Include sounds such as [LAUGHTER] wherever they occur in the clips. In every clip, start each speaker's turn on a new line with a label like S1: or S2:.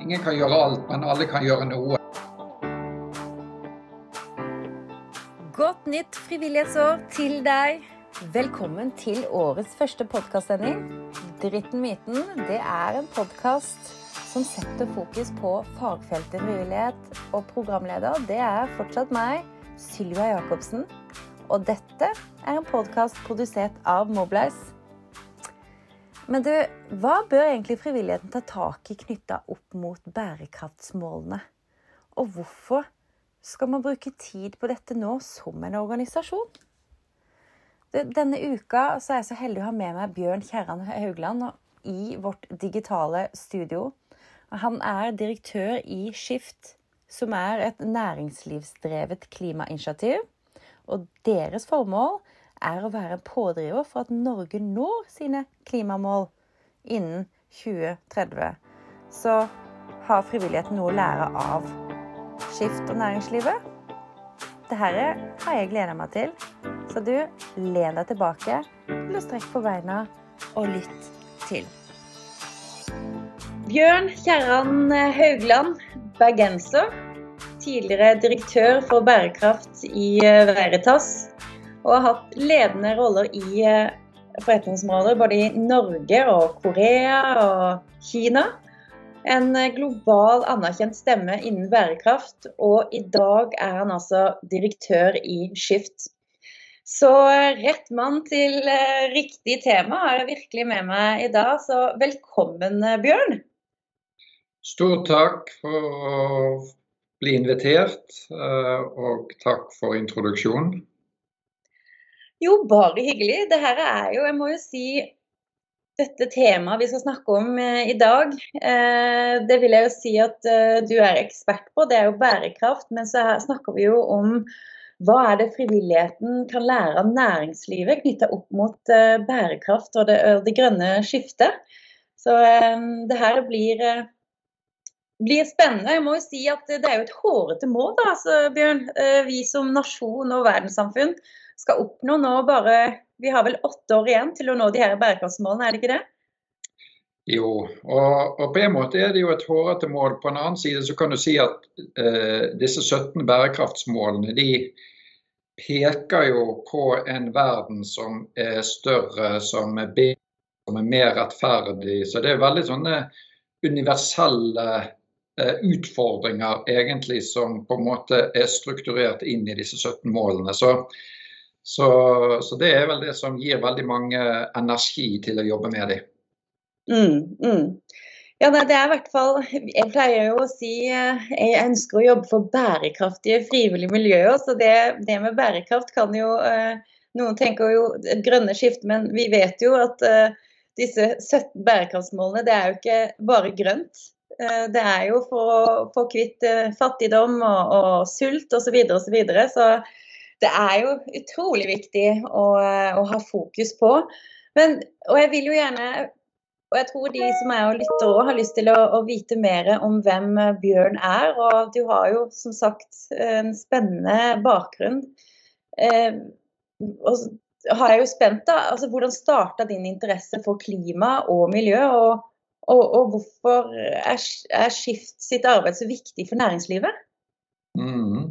S1: Ingen kan gjøre alt, men alle kan gjøre noe.
S2: Godt nytt frivillighetsår til deg. Velkommen til årets første podkastsending. Dritten myten, det er en podkast som setter fokus på fagfeltet frivillighet. Og programleder, det er fortsatt meg, Sylvia Jacobsen. Og dette er en podkast produsert av Mobilize. Men du, hva bør egentlig frivilligheten ta tak i knytta opp mot bærekraftsmålene? Og hvorfor skal man bruke tid på dette nå som en organisasjon? Denne uka er jeg så heldig å ha med meg Bjørn Kjerran Haugland i vårt digitale studio. Han er direktør i Skift, som er et næringslivsdrevet klimainitiativ. Og deres formål er å være en pådriver for at Norge når sine klimamål innen 2030. Så har frivilligheten noe å lære av Skift og næringslivet. Dette har jeg gleda meg til. Så du, len deg tilbake, eller strekk på beina og lytt til. Bjørn Kjerran Haugland, bergenser. Tidligere direktør for bærekraft i Veritas og har hatt ledende roller i eh, forretningsområder både i Norge og Korea og Kina. En eh, global anerkjent stemme innen bærekraft, og i dag er han altså direktør i Skift. Så eh, rett mann til riktig tema har jeg virkelig med meg i dag, så velkommen Bjørn.
S1: Stor takk for å bli invitert, og takk for introduksjonen.
S2: Jo, bare hyggelig. Det her er jo, jeg må jo si, dette temaet vi skal snakke om eh, i dag. Eh, det vil jeg jo si at eh, du er ekspert på. Det er jo bærekraft. Men så snakker vi jo om hva er det frivilligheten kan lære av næringslivet knytta opp mot bærekraft og det, det grønne skiftet. Så det her blir, blir, spennende. Jeg må jo si at det er jo et hårete mål, da, altså, Bjørn. Vi som nasjon og verdenssamfunn skal oppnå nå bare Vi har vel åtte år igjen til å nå de her bærekraftsmålene, er det ikke det?
S1: Jo, og, og, på en måte er det jo et hårete mål. På en annen side så kan du si at eh, disse 17 bærekraftsmålene de peker jo på en verden som er større, som er bedre, som er mer rettferdig. Så det er veldig sånne universelle eh, utfordringer egentlig som på en måte er strukturert inn i disse 17 målene. Så så, så, det er vel det som gir veldig mange energi til å jobbe med dem.
S2: Mm, mm. Ja, det er i hvert fall Jeg pleier jo å si eh, jeg ønsker å jobbe for bærekraftige frivillige miljøer. Så det, det med bærekraft kan jo eh, Noen tenker jo et grønne skifte, men vi vet jo at disse 17 bærekraftsmålene, det er jo ikke bare grønt. Uh, det er jo for å få kvitt uh, fattigdom og, og sult osv. Så, videre, så, så det er jo utrolig viktig å, å ha fokus på. Men, og jeg vil jo gjerne og jeg tror de som er og lytter òg, har lyst til å, å, vite mer om hvem Bjørn er. Og du har jo som sagt en spennende bakgrunn. Eh, og har jeg jo spent da, altså Hvordan starta din interesse for klima og miljø? Og, og, og hvorfor er, er Skift sitt arbeid så viktig for næringslivet?
S1: Mm.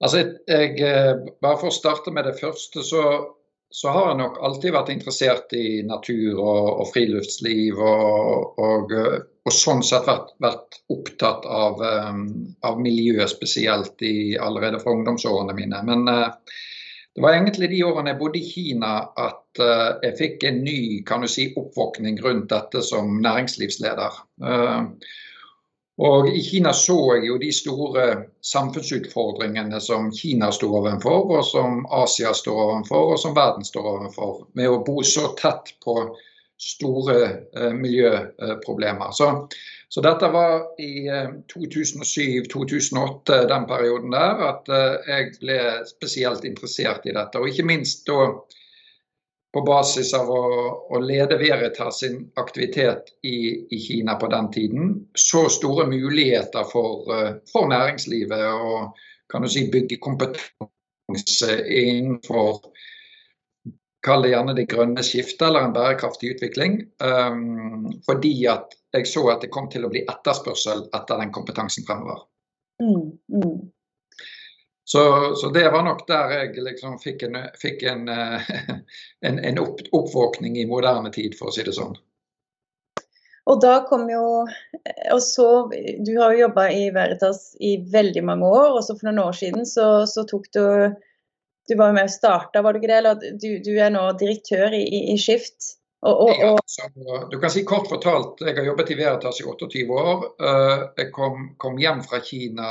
S1: Altså, jeg, eh, bare for å starte med det første, så, så, har jeg nok alltid vært interessert i natur og, og friluftsliv. Og, og, og, sånn sett vært, vært opptatt av, um, av miljø spesielt i, allerede fra ungdomsårene mine. Men uh, det var egentlig de årene jeg bodde i Kina at uh, jeg fikk en ny kan du si, oppvåkning rundt dette som næringslivsleder. Uh, og I Kina så jeg jo de store samfunnsutfordringene som Kina står overfor, og som Asia står overfor, og som verden står overfor. Med å bo så tett på store eh, miljøproblemer. Så, så, dette var i eh, 2007-2008, den perioden der, at eh, jeg ble spesielt interessert i dette. Og ikke minst da på basis av å, å lede Veritas sin aktivitet i, i, Kina på den tiden, så store muligheter for, uh, for næringslivet og kan du si, bygge kompetanse innenfor kall det gjerne det grønne skiftet eller en bærekraftig utvikling. Um, fordi at jeg så at det kom til å bli etterspørsel etter den kompetansen fremover. Mm, mm. Så, så, det var nok der jeg liksom fikk en, fikk en, [LAUGHS] en, en opp, oppvåkning i moderne tid, for å si det sånn.
S2: Og da kom jo Og så Du har jo jobba i Veritas i veldig mange år, og så for noen år siden så, så tok du du var jo med og starta, var du ikke det? Eller du, du er nå direktør i, i, i Skift. Og, og, og...
S1: Ja, altså, du kan si kort fortalt, jeg har jobbet i Veritas i 28 år. Eh, jeg kom, kom hjem fra Kina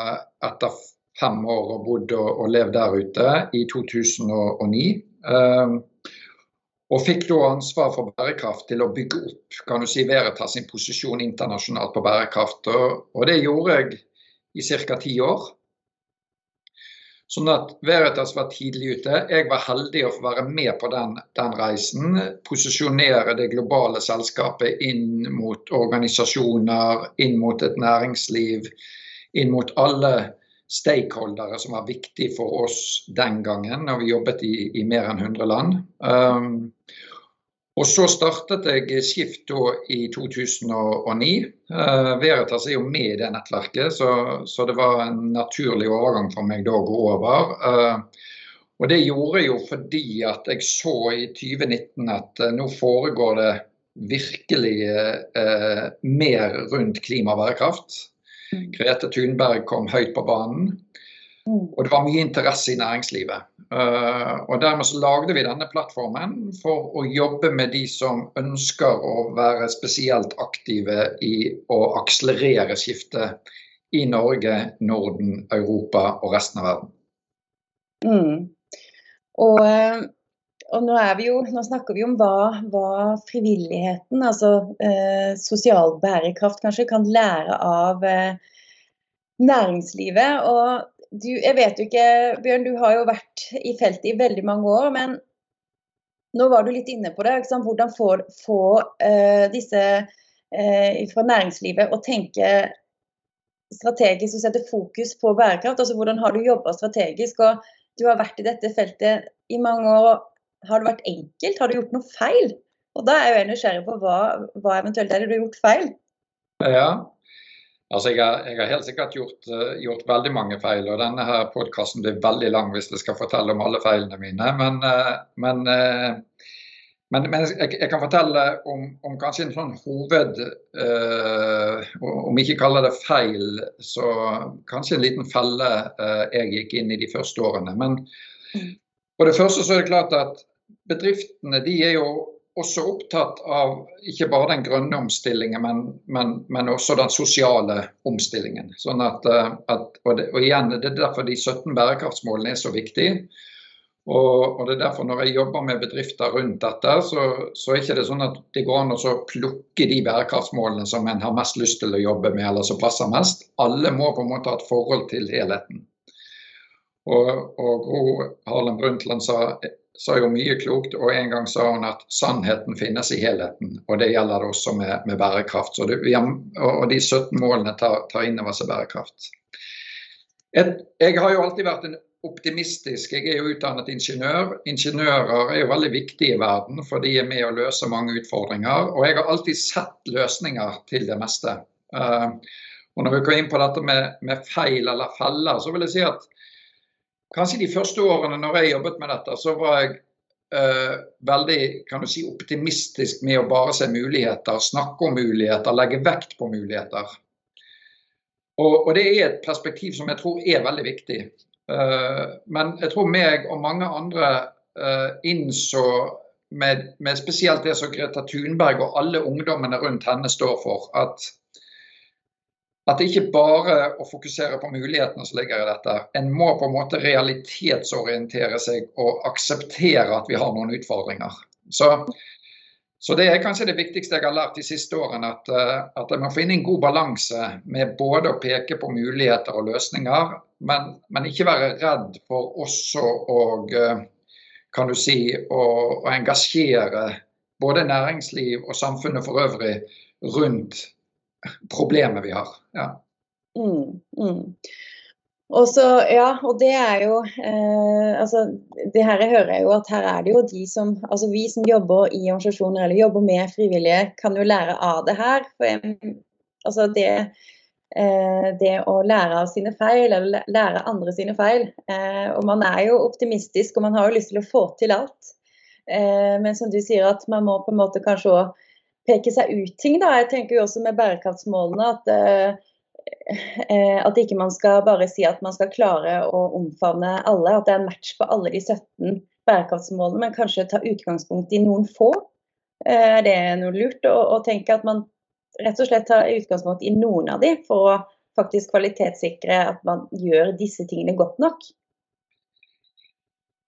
S1: etter fem år og bodd og, og levd der ute i 2009. Um, eh, og fikk da ansvar for bærekraft til å bygge opp kan du si, Veritas sin posisjon internasjonalt på bærekraft. Og det gjorde jeg i ca. ti år. Sånn at Veritas var tidlig ute. Jeg var heldig å få være med på den, den, reisen. Posisjonere det globale selskapet inn mot organisasjoner, inn mot et næringsliv, inn mot alle stakeholdere som var viktige for oss den gangen, når vi jobbet i, i mer enn 100 land. Um, og så startet jeg Skift i 2009. Uh, Veritas er jo med i det nettverket, så, så, det var en naturlig overgang for meg da å gå over. Uh, og det gjorde jeg jo fordi at jeg så i 2019 at uh, nå foregår det virkelig mer rundt klima og bærekraft. Mm. Grete Thunberg kom høyt på banen. Og det var mye interesse i næringslivet. Uh, og Dermed så lagde vi denne plattformen for å jobbe med de som ønsker å være spesielt aktive i å akselerere skiftet i Norge, Norden, Europa og resten av verden.
S2: Mm. Og, eh, og nå, jo, nå, snakker vi om hva, hva frivilligheten, altså eh, sosial bærekraft, kanskje kan lære av eh, næringslivet. Og du, jeg vet jo ikke, Bjørn, du har jo vært i feltet i veldig mange år. Men nå var du litt inne på det. Hvordan få, få uh, disse uh, fra næringslivet å tenke strategisk og sette fokus på bærekraft? Altså Hvordan har du jobba strategisk? og Du har vært i dette feltet i mange år. Har det vært enkelt? Har du gjort noe feil? Og Da er jeg nysgjerrig på hva, hva eventuelt er det du har gjort feil?
S1: Ja, Altså, jeg har, jeg har, helt sikkert gjort, uh, gjort, veldig mange feil, og denne her podkasten blir veldig lang hvis jeg skal fortelle om alle feilene mine. Men, uh, men, uh, men, men jeg, jeg, kan fortelle om, om, kanskje en sånn hoved Om ikke kaller det feil, så kanskje en liten felle jeg gikk inn i de første årene. Men for det første så er det klart at bedriftene de er jo også opptatt av ikke bare den grønne omstillingen, men, men, men også den sosiale omstillingen. Sånn at, eh, at og, det, og, igjen, Det er derfor de 17 bærekraftsmålene er så viktige. Og, og, det er derfor Når jeg jobber med bedrifter rundt dette, så, så er ikke det sånn at det går an å plukke de bærekraftsmålene som en har mest lyst til å jobbe med, eller som passer mest. Alle må på en måte ha et forhold til helheten. Og, og Gro Harlem Brundtland sa sa jo mye klokt, og en gang sa hun at sannheten finnes i helheten. Og det gjelder også med, med bærekraft. Det, og de 17 målene tar, tar inn over seg bærekraft. Et, jeg har jo alltid vært en optimistisk. Jeg er jo utdannet ingeniør. Ingeniører er jo veldig viktige i verden, for de er med å løse mange utfordringer. Og jeg har alltid sett løsninger til det meste. Uh, og når vi går inn på dette med, med feil eller feller, så vil jeg si at Kanskje de første årene når jeg jobbet med dette, så var jeg uh, veldig kan du si, optimistisk med å bare se muligheter, snakke om muligheter, legge vekt på muligheter. Og, og det er et perspektiv som jeg tror er veldig viktig. Uh, men jeg tror meg og mange andre uh, innså med, med, spesielt det som Greta Thunberg og alle ungdommene rundt henne står for, at at det ikke bare å fokusere på mulighetene som ligger i dette. En må på en måte realitetsorientere seg og akseptere at vi har noen utfordringer. Så, så det er kanskje det viktigste jeg har lært de siste årene. At, eh, at jeg må finne en god balanse med både å peke på muligheter og løsninger, men, men ikke være redd for også å eh, kan du si, å, å engasjere både næringsliv og samfunnet for øvrig rundt problemet vi har. Ja.
S2: Mm, mm. Og så, ja, og det er jo eh, altså, det her jeg hører jo at her er det jo de som altså Vi som jobber i organisasjoner eller jobber med frivillige, kan jo lære av det her. For jeg, altså det, eh, det å lære av sine feil, eller lære andre sine feil. Eh, og man er jo optimistisk, og man har jo lyst til å få til alt. Eh, men som du sier, at man må på en måte kanskje òg peke seg ut ting. da, Jeg tenker jo også med bærekraftsmålene at eh, Eh, at ikke man skal bare si at man skal klare å omfavne alle, at det er en match på alle de 17 bærekraftsmålene, men kanskje ta utgangspunkt i noen få. Eh, er noe lurt å, å tenke at man rett og slett tar utgangspunkt i noen av de for å faktisk kvalitetssikre at man gjør disse tingene godt nok?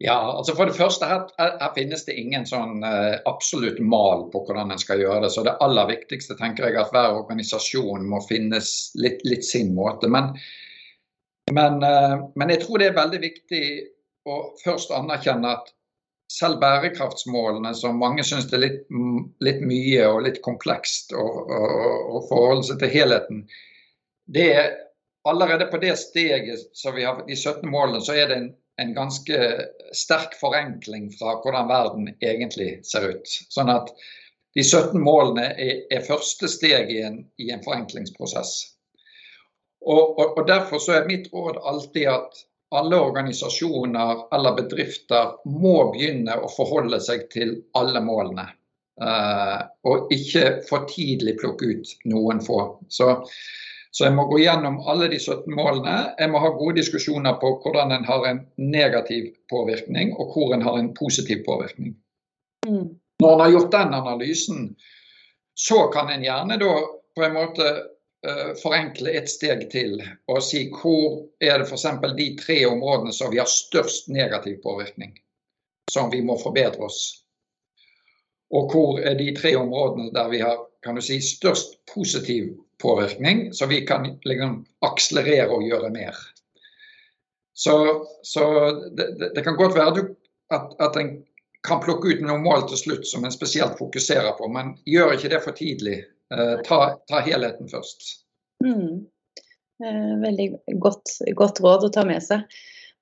S1: Ja, altså For det første, her, her finnes det ingen sånn uh, absolutt mal på hvordan en skal gjøre det. Så det aller viktigste tenker jeg at hver organisasjon må finnes litt, litt sin måte. Men, men, uh, men, jeg tror det er veldig viktig å først anerkjenne at selv bærekraftsmålene, som mange syns er litt, litt, mye og litt komplekst å, forholde seg til helheten, det er allerede på det steget som vi har de 17 målene, så er det en en ganske sterk forenkling fra hvordan verden egentlig ser ut. Sånn at de 17 målene er, er første steg i en, i en forenklingsprosess. Og, og, og, Derfor så er mitt råd alltid at alle organisasjoner eller bedrifter må begynne å forholde seg til alle målene. Uh, og ikke for tidlig plukke ut noen få. Så så jeg må gå gjennom alle de 17 målene. Jeg må ha gode diskusjoner på hvordan en har en negativ påvirkning, og hvor en har en positiv påvirkning. Mm. Når en har gjort den analysen, så kan en gjerne da på en måte uh, forenkle et steg til og si hvor er det f.eks. de tre områdene som vi har størst negativ påvirkning, som vi må forbedre oss. Og hvor er de tre områdene der vi har kan du si, størst positiv påvirkning, så vi kan liksom akselerere og gjøre mer. Så, så det, det, kan godt være at, at en kan plukke ut noen mål til slutt som en spesielt fokuserer på, men gjør ikke det for tidlig. Eh, ta, ta, helheten først. Mm.
S2: Eh, veldig godt, godt, råd å ta med seg.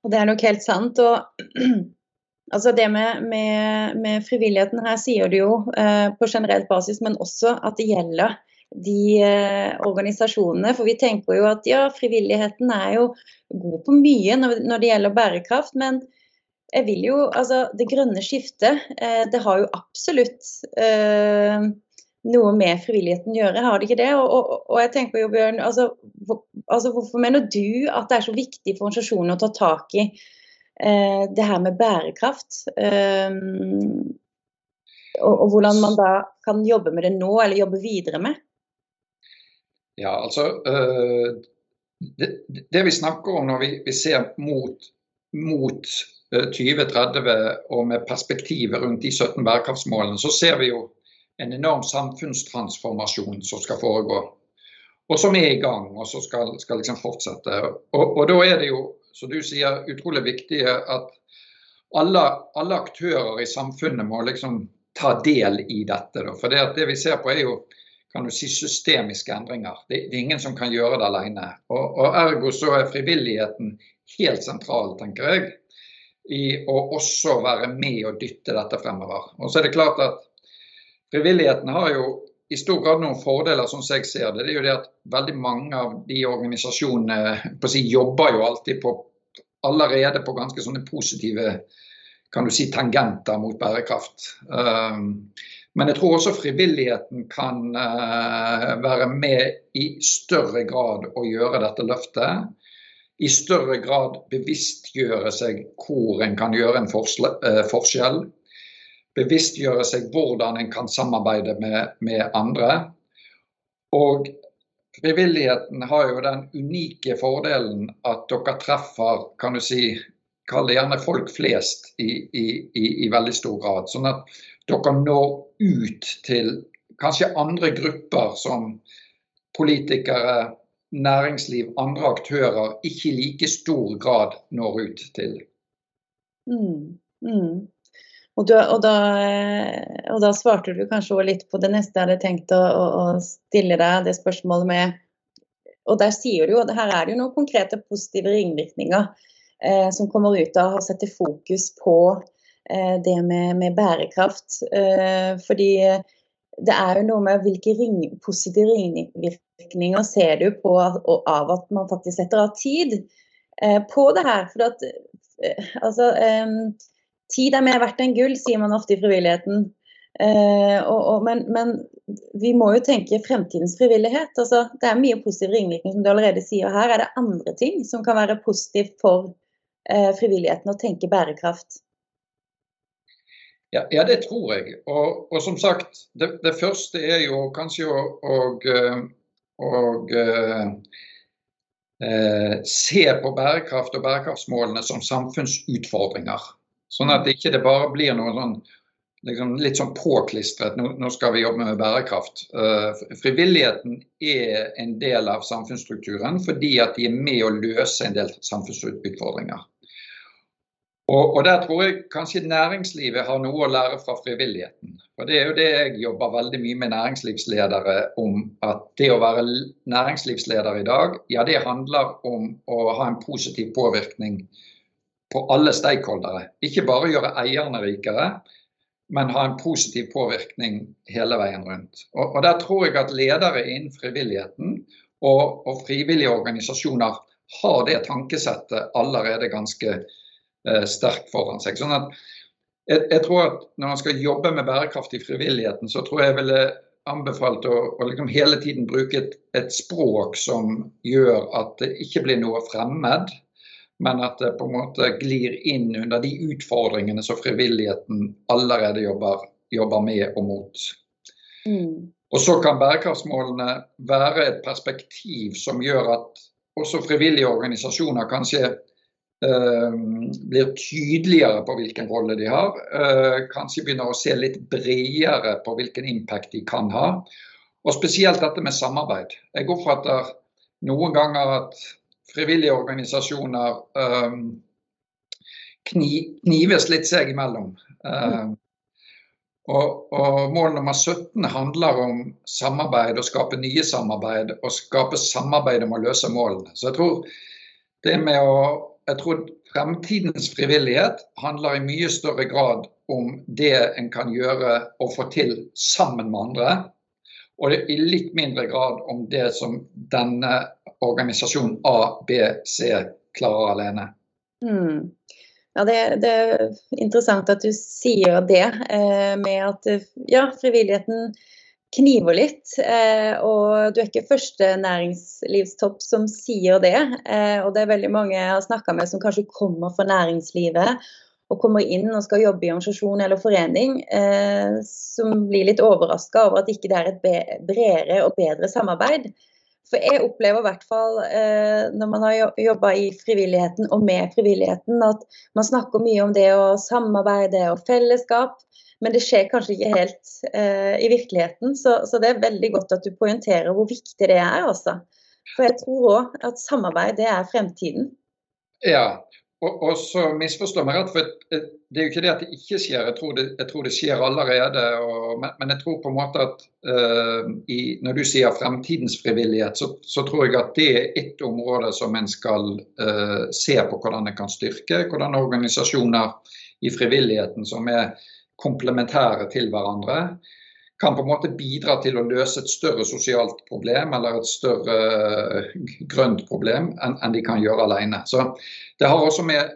S2: Og det er nok helt sant. Og [CLEARS THROAT] altså det med, med, med frivilligheten her sier du jo eh, på generelt basis, men også at det gjelder de eh, organisasjonene. For vi tenker jo at ja, frivilligheten er jo god på mye når, det gjelder bærekraft. men jeg vil jo, altså Det grønne skiftet eh, det har jo absolutt eh, noe med frivilligheten å gjøre, har det ikke det? Og, og, og jeg tenker jo, Bjørn, altså, hvor, altså, Hvorfor mener du at det er så viktig for organisasjonene å ta tak i det her med bærekraft? Og, og, hvordan man da kan jobbe med det nå, eller jobbe videre med?
S1: Ja, altså øh, det, det, vi snakker om når vi, vi ser mot, mot 2030 øh, og med perspektivet rundt de 17 bærekraftsmålene, så ser vi jo en enorm samfunnstransformasjon som skal foregå. Og som er i gang, og som skal, skal liksom fortsette. Og, og, da er det jo, som du sier, utrolig viktig at alle, alle aktører i samfunnet må liksom ta del i dette. For det vi ser på er jo kan du si, systemiske endringer. Det, det, er ingen som kan gjøre det alene. Og, og Ergo så er frivilligheten helt sentral, tenker jeg, i å også være med og dytte dette fremover. Og så er det klart at Frivilligheten har jo i stor grad noen fordeler, som jeg ser det. Det er jo det at veldig mange av de organisasjonene på si, jobber jo alltid på allerede på ganske sånne positive kan du si, tangenter mot bærekraft. Um, men jeg tror også frivilligheten kan uh, være med i større grad å gjøre dette løftet. I større grad bevisstgjøre seg hvor en kan gjøre en uh, forskjell. Bevisstgjøre seg hvordan en kan samarbeide med, med andre. Og frivilligheten har jo den unike fordelen at dere treffer kan du si, Kall det gjerne folk flest i, i, i, i veldig stor grad. Sånn at dere når ut til kanskje andre grupper som politikere, næringsliv, andre aktører ikke i like stor grad når ut til.
S2: Mm, mm. Og, da, og, da, og, da, svarte du kanskje litt på det neste jeg hadde tenkt å, å, stille deg, det spørsmålet med Og der sier du jo, her er det jo noen konkrete positive ringvirkninger eh, som kommer ut av å sette fokus på det med, med bærekraft. Eh, fordi det er jo noe med hvilke ring, positive ringvirkninger ser du på av at man faktisk setter av tid eh, på det her. For at eh, altså Tid er mer verdt enn gull, sier man ofte i frivilligheten. Eh, og, og, men, men, vi må jo tenke fremtidens frivillighet. Altså, det er mye positiv ringvirkning, som du allerede sier. Her er det andre ting som kan være positivt for eh, frivilligheten å tenke bærekraft.
S1: Ja, ja, det tror jeg. Og, og som sagt, det, det, første er jo kanskje å, å, å, å se på bærekraft og bærekraftsmålene som samfunnsutfordringer. Sånn at det ikke bare blir noe sånn liksom litt sånn påklistret. Nå, nå, skal vi jobbe med bærekraft. Uh, frivilligheten er en del av samfunnsstrukturen fordi at de er med å løse en del samfunnsutfordringer. Og, og, Der tror jeg kanskje næringslivet har noe å lære fra frivilligheten. Og Det er jo det jeg jobber veldig mye med næringslivsledere om. At det å være næringslivsleder i dag, ja det handler om å ha en positiv påvirkning på alle stakeholdere. Ikke bare gjøre eierne rikere, men ha en positiv påvirkning hele veien rundt. Og, og Der tror jeg at ledere innen frivilligheten og, og frivillige organisasjoner har det tankesettet allerede ganske Eh, sterkt foran seg. Sånn at jeg, jeg, tror at Når man skal jobbe med bærekraft i frivilligheten, så tror jeg jeg ville anbefalt å, å liksom hele tiden bruke et, et, språk som gjør at det ikke blir noe fremmed, men at det på en måte glir inn under de utfordringene som frivilligheten allerede jobber, jobber med og mot. Mm. Og så kan bærekraftsmålene være et perspektiv som gjør at også frivillige organisasjoner kanskje Eh, blir tydeligere på hvilken rolle de har. Eh, kanskje begynner å se litt bredere på hvilken impact de kan ha. Og spesielt dette med samarbeid. Jeg oppfatter noen ganger at frivillige organisasjoner um, knives litt seg imellom. Og, og, Mål nummer 17 handler om samarbeid, å skape nye samarbeid og skape samarbeid om å løse målene. Så jeg tror det med å jeg tror fremtidens frivillighet handler i mye større grad om det en kan gjøre og få til sammen med andre. Og i litt mindre grad om det som denne organisasjonen A, B, C klarer alene.
S2: Mm. Ja, det, det, er interessant at du sier det, eh, med at ja, frivilligheten kniver litt. Eh, og du er ikke første næringslivstopp som sier det. Eh, og det er veldig mange jeg har snakka med som kanskje kommer fra næringslivet og kommer inn og skal jobbe i organisasjon eller forening, eh, som blir litt overraska over at ikke det er et bredere og bedre samarbeid. For jeg opplever i hvert fall når man har jobba i frivilligheten og med frivilligheten, at man snakker mye om det å samarbeide og fellesskap. Men det skjer kanskje ikke helt eh, i virkeligheten. Så, så, det er veldig godt at du poengterer hvor viktig det er. Også. For jeg tror òg at samarbeid det er fremtiden.
S1: Ja, og, og så misforstår meg rett, for det er jo ikke det at det ikke skjer. Jeg tror det, jeg tror det skjer allerede. Og, men, jeg tror på en måte at uh, i, når du sier fremtidens frivillighet, så, så, tror jeg at det er ett område som en skal uh, se på hvordan en kan styrke. Hvordan organisasjoner i frivilligheten som er komplementære til hverandre. Kan på en måte bidra til å løse et større sosialt problem eller et større eh, grønt problem enn, de kan gjøre alene. Så det har også med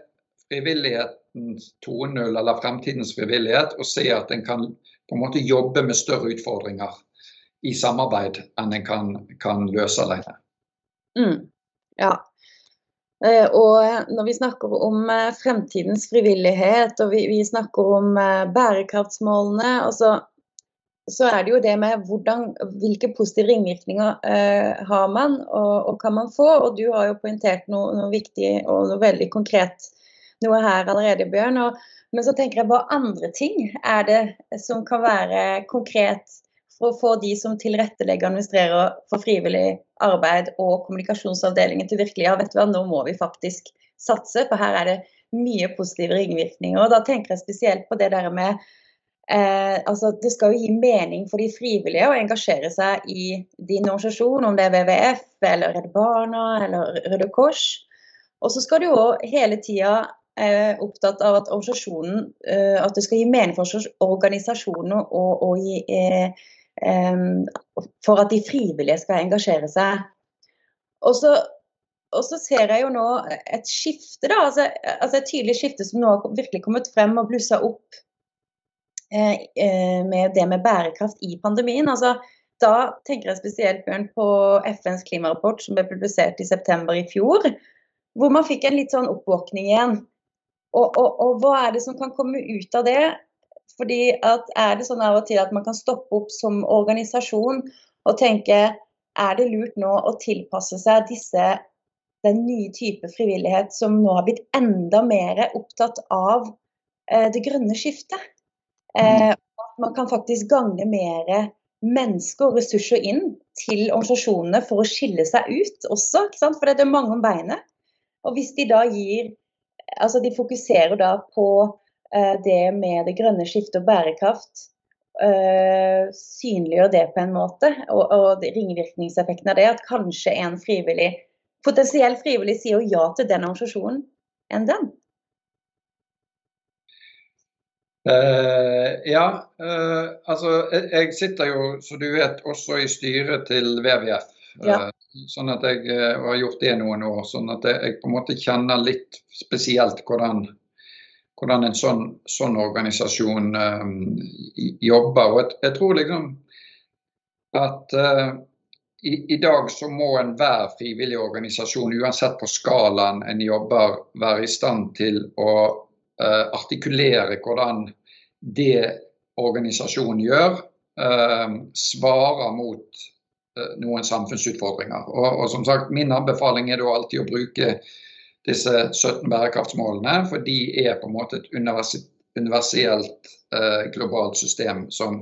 S1: frivillighetens 2.0 eller fremtidens frivillighet å se at en kan på en måte jobbe med større utfordringer i samarbeid enn en kan, kan løse alene.
S2: Mm. Ja, og når vi snakker om eh, fremtidens frivillighet og vi, snakker om eh, bærekraftsmålene, så er det jo det med hvordan, hvilke positive ringvirkninger eh, har man og, og, kan man få. Og du har jo poengtert noe, noe, viktig og noe veldig konkret noe her allerede, Bjørn. Og, men så tenker jeg hva andre ting er det som kan være konkret for å få de som tilrettelegger og administrerer for frivillig arbeid og kommunikasjonsavdelingen til virkelig ja, vet du hva, nå må vi faktisk satse, for her er det mye positive ringvirkninger. og Da tenker jeg spesielt på det der med Eh, altså, det skal jo gi mening for de frivillige å engasjere seg i din organisasjon, om det er WWF eller Redd Barna eller Røde Kors. Og så skal du jo hele tida eh, opptatt av at organisasjonen eh, At det skal gi mening for organisasjonen å, og gi, eh, for at de frivillige skal engasjere seg. Og så, og så ser jeg jo nå et skifte, da, altså, altså et tydelig skifte som nå har virkelig kommet frem og blussa opp eh, eh, med det med bærekraft i pandemien. Altså, da tenker jeg spesielt Bjørn, på FNs klimarapport som ble publisert i september i fjor. Hvor man fikk en litt sånn oppvåkning igjen. Og, og, og, hva er det som kan komme ut av det? Fordi Er det sånn av og til at man kan stoppe opp som organisasjon og tenke er det lurt nå å tilpasse seg disse, den nye type frivillighet som nå har blitt enda mer opptatt av eh, det grønne skiftet? Eh, at man kan faktisk gange mer mennesker og ressurser inn til organisasjonene for å skille seg ut også. For det er mange om beinet. Og hvis de da gir Altså de fokuserer da på det med det grønne skiftet og bærekraft uh, synliggjør det på en måte, og, og ringvirkningseffekten av det, at kanskje en frivillig, potensiell frivillig sier ja til den organisasjonen enn den.
S1: Uh, ja, uh, altså jeg, jeg, sitter jo, som du vet, også i styret til WWF. Ja. Uh, sånn at jeg har gjort det noen år. Sånn at jeg, jeg, på en måte kjenner litt spesielt hvordan hvordan en sånn, sånn organisasjon um, jobber. Og jeg, jeg, tror liksom at uh, i, i, dag så må enhver frivillig organisasjon, uansett på skalaen en jobber, være i stand til å uh, artikulere hvordan det organisasjonen gjør, uh, svarer mot noen samfunnsutfordringer. Og, og, som sagt, Min anbefaling er da alltid å bruke disse 17 bærekraftsmålene, for de er på en måte et universelt eh, globalt system som,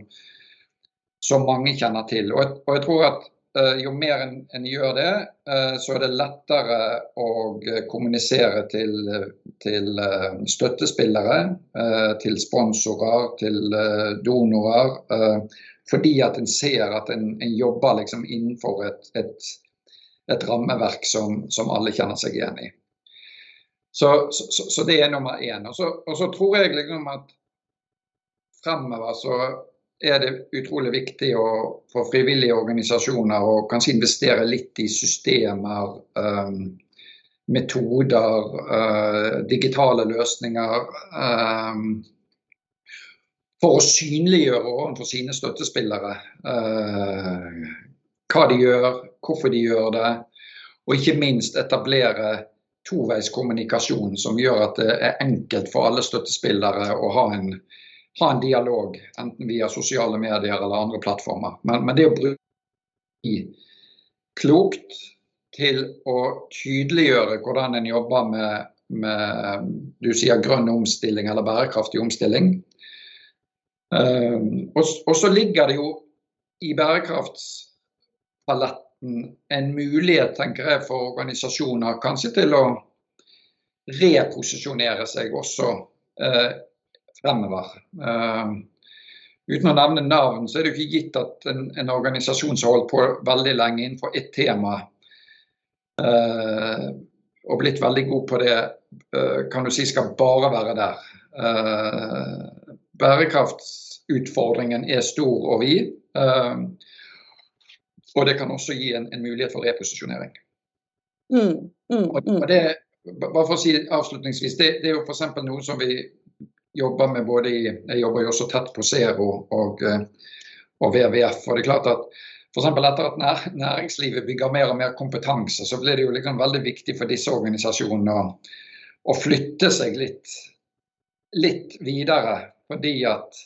S1: som, mange kjenner til. Og, og jeg tror at eh, jo mer en, en gjør det, eh, så er det lettere å kommunisere til, til eh, støttespillere, eh, til sponsorer, til eh, donorer. fordi at en ser at en, en jobber liksom innenfor et, et, et rammeverk som, som alle kjenner seg igjen i. Så, så, så, det er nummer én. Og så, og så tror jeg liksom at fremover så er det utrolig viktig å, for frivillige organisasjoner å kanskje investere litt i systemer, um, metoder, uh, digitale løsninger. Um, for å synliggjøre overfor sine støttespillere uh, hva de gjør, hvorfor de gjør det, og ikke minst etablere toveiskommunikasjon som gjør at det er enkelt for alle støttespillere å ha en, ha en dialog, enten via sosiale medier eller andre plattformer. Men, men det å bruke klokt til å tydeliggjøre hvordan en jobber med, med du sier grønn omstilling eller bærekraftig omstilling. Um, og, og, så ligger det jo i bærekraftspaletten en mulighet tenker jeg, for organisasjoner kanskje til å reposisjonere seg også eh, fremover. Eh, uten å nevne navn, så er det jo ikke gitt at en, en organisasjon som har holdt på veldig lenge innenfor ett tema, eh, og blitt veldig god på det, uh, kan du si skal bare være der. bærekraftsutfordringen er stor og vid. Og det kan også gi en, en mulighet for reposisjonering. Mm, mm, og, og det, bare for å si avslutningsvis, det, det er jo f.eks. noe som vi jobber med både i Jeg jobber jo også tett på Zero og, eh, og WWF. og det er klart at for Etter at nær, næringslivet bygger mer og mer kompetanse, så blir det jo liksom veldig viktig for disse organisasjonene å, å flytte seg litt, litt videre. Fordi at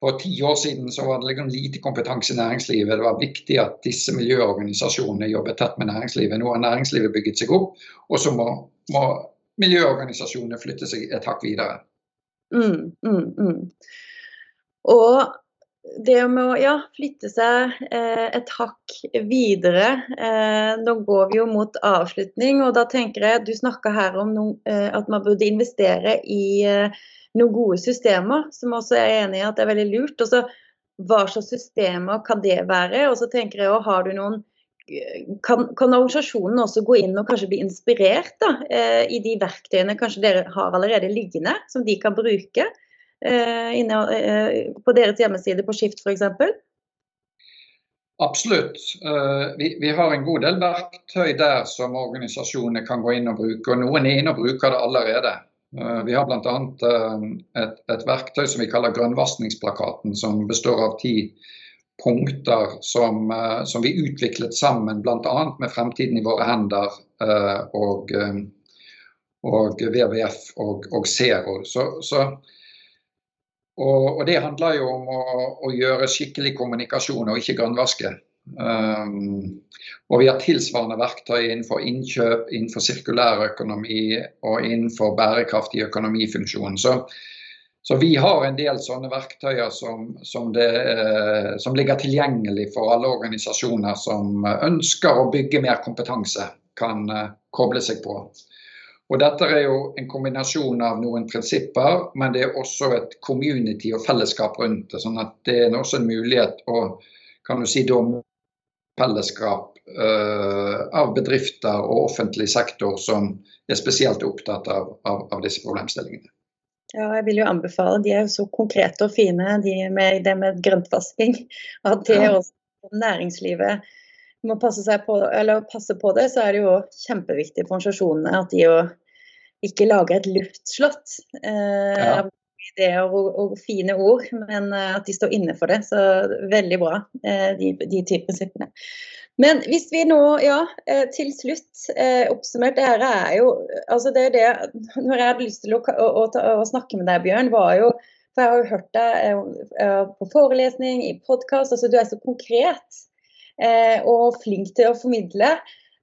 S1: for ti år siden så var det liksom lite kompetanse i næringslivet. Det var viktig at disse miljøorganisasjonene jobbet tett med næringslivet. Nå har næringslivet bygget seg opp, og så må, må miljøorganisasjonene flytte seg et hakk videre.
S2: Mm, mm, mm. Og det med å ja, flytte seg eh, et hakk videre. Eh, nå går vi jo mot avslutning, og da tenker jeg du snakka her om no, eh, at man burde investere i eh, noen gode systemer, som også er enig i at det er veldig lurt. Og så hva slags systemer kan det være? Og så tenker jeg har du noen kan, kan, organisasjonen også gå inn og kanskje bli inspirert da, eh, i de verktøyene kanskje dere har allerede liggende, som de kan bruke? Eh, inne, eh, på deres hjemmeside på Skift f.eks.?
S1: Absolutt. Eh, vi, vi, har en god del verktøy der som organisasjonene kan gå inn og bruke. og Noen er inne og bruker det allerede. Vi har bl.a. Et, et verktøy som vi kaller grønnvaskingsplakaten, som består av ti punkter som, som vi utviklet sammen bl.a. med Fremtiden i våre hender og, og WWF og, og Zero. Så, så og, og, det handler jo om å, å, gjøre skikkelig kommunikasjon og ikke grønnvaske. Um, og vi har tilsvarende verktøy innenfor innkjøp, innenfor sirkulærøkonomi og innenfor bærekraftig økonomifunksjon. Så, så, vi har en del sånne verktøyer som, som, det, eh, som ligger tilgjengelig for alle organisasjoner som ønsker å bygge mer kompetanse, kan eh, koble seg på. Og Dette er jo en kombinasjon av noen prinsipper, men det er også et community og fellesskap rundt det. sånn at det er også en mulighet å kan du si, fellesskap uh, av bedrifter og offentlig sektor som er spesielt opptatt av, av, av, disse problemstillingene.
S2: Ja, jeg vil jo anbefale. De er jo så konkrete og fine, de med det med grøntvasking. At det ja. også næringslivet må passe, på, passe, på, det, så er det jo kjempeviktig for organisasjonene at de jo ikke lage et luftslott. Eh, ja. Ideer og, og, fine ord, men eh, at de står inne for det. Så veldig bra, eh, de, de type prinsippene. Men hvis vi nå, ja, eh, til slutt eh, oppsummert, det her er jo altså det er det, Når jeg hadde lyst til å, å, å, å snakke med deg, Bjørn, var jo For jeg har jo hørt deg eh, på forelesning, i podkast. Altså, du er så konkret og flink til å formidle.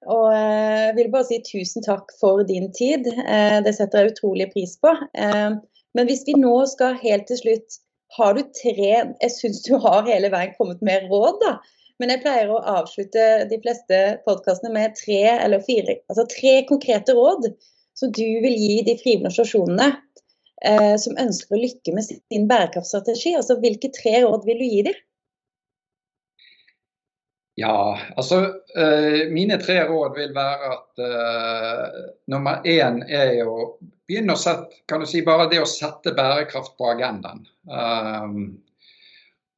S2: Og jeg vil bare si tusen takk for din tid. Eh, det setter jeg utrolig pris på. Eh, men hvis vi nå skal helt til slutt Har du tre Jeg syns du har hele veien kommet med råd, da. Men jeg pleier å avslutte de fleste podkastene med tre eller fire altså tre konkrete råd som du vil gi de frivillige organisasjonene eh, som ønsker å lykke med sin bærekraftstrategi. Altså, hvilke tre råd vil du gi dem?
S1: Ja, altså uh, Mine tre råd vil være at uh, nummer én er jo begynne å sette kan du si, bare det å sette bærekraft på agendaen. Um,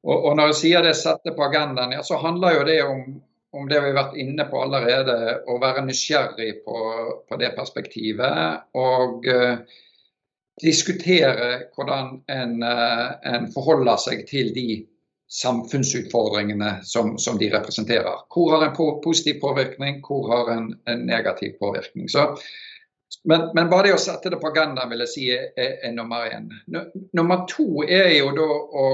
S1: og, og, når jeg sier det sette på agendaen, ja, så handler jo det om, om det vi har vært inne på allerede, å være nysgjerrig på, på det perspektivet. Og uh, diskutere hvordan en, en forholder seg til de samfunnsutfordringene som, som, de representerer. Hvor har en positiv påvirkning, hvor har en, en negativ påvirkning. Så, men, men, bare det å sette det på agendaen vil jeg si er, er nummer én. Nummer to er jo da å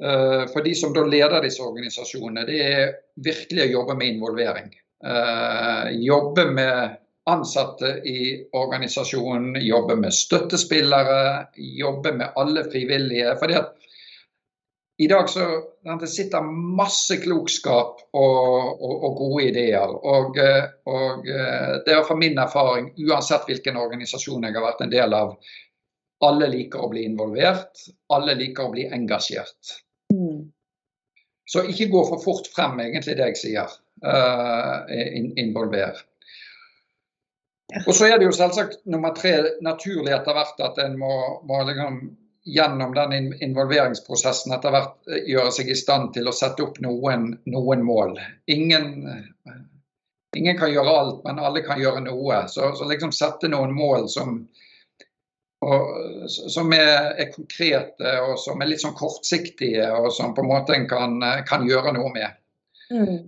S1: uh, For de som da leder disse organisasjonene, det er virkelig å jobbe med involvering. Uh, jobbe med ansatte i organisasjonen, jobbe med støttespillere, jobbe med alle frivillige. fordi at i dag så det sitter masse klokskap og, og, og gode ideer. Og, og, eh, det er fra min erfaring, uansett hvilken organisasjon jeg har vært en del av, alle liker å bli involvert. Alle liker å bli engasjert. Mm. Så ikke gå for fort frem, egentlig, det jeg sier. Uh, involver. Og så er det jo selvsagt nummer tre naturlig etter hvert at en må, må liksom gjennom den involveringsprosessen etter hvert eh, gjøre seg i stand til å sette opp noen, noen mål. Ingen, ingen, kan gjøre alt, men alle kan gjøre noe. Så, så liksom sette noen mål som, og, som er, er, konkrete og som er litt sånn kortsiktige, og som på en måte en kan, kan gjøre noe med. Mm.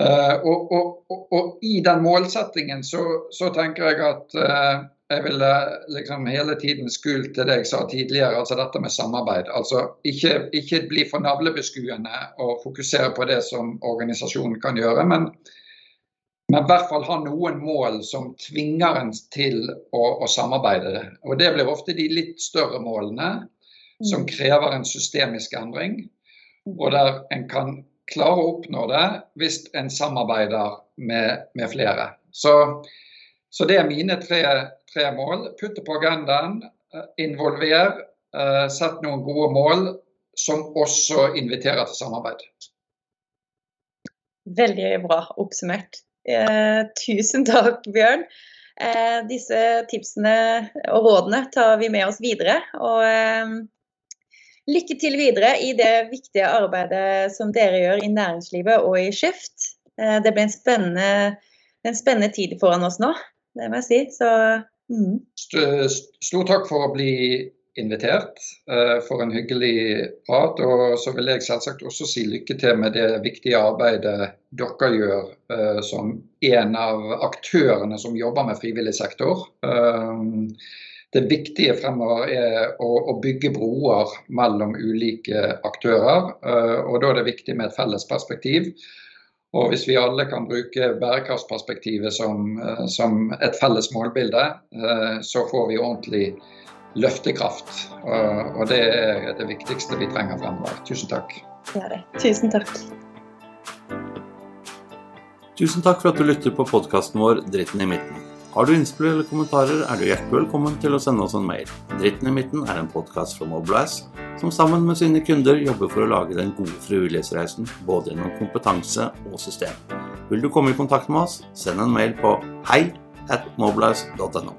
S1: Uh, og, og, og, i den målsettingen så, så tenker jeg at uh, jeg ville liksom hele tiden skult til det jeg sa tidligere, altså dette med samarbeid. Altså ikke, ikke bli for navlebeskuende og fokusere på det som organisasjonen kan gjøre, men, men i hvert fall ha noen mål som tvinger en til å, å samarbeide. Og Det blir ofte de litt større målene. som krever en systemisk endring, og der en kan klare å oppnå det hvis en samarbeider med, med flere. Så, så, det er mine tre, tre mål. Putte på agendaen, eh, involver, uh, sett noen gode mål som også inviterer til samarbeid.
S2: Veldig bra oppsummert. Eh, tusen takk, Bjørn. Eh, disse tipsene og rådene tar vi med oss videre. Og eh, lykke til videre i det viktige arbeidet som dere gjør i næringslivet og i Skift. Eh, det blir en spennende, en spennende, tid foran oss nå, det må jeg si. Så,
S1: mm. Stor takk for å bli invitert uh, for en hyggelig prat. Og så vil jeg selvsagt også si lykke til med det viktige arbeidet dere gjør uh, som en av aktørene som jobber med frivillig sektor. Uh, det viktige fremover er å, bygge broer mellom ulike aktører. og Da er det viktig med et felles perspektiv. Og Hvis vi alle kan bruke bærekraftsperspektivet som, som et felles målbilde, så får vi ordentlig løftekraft. Og det er det viktigste vi trenger fremover. Tusen takk.
S2: Er det. Tusen takk.
S3: Tusen takk for at du lytter på podkasten vår Dritten i midten. Har du innspill eller kommentarer, er du hjertelig velkommen til å sende oss en mail. Dritten i midten er en podkast fra Mobilize, som sammen med sine kunder jobber for å lage den gode frivillighetsreisen, både gjennom kompetanse og system. Vil du komme i kontakt med oss, send en mail på hei at mobilize.no.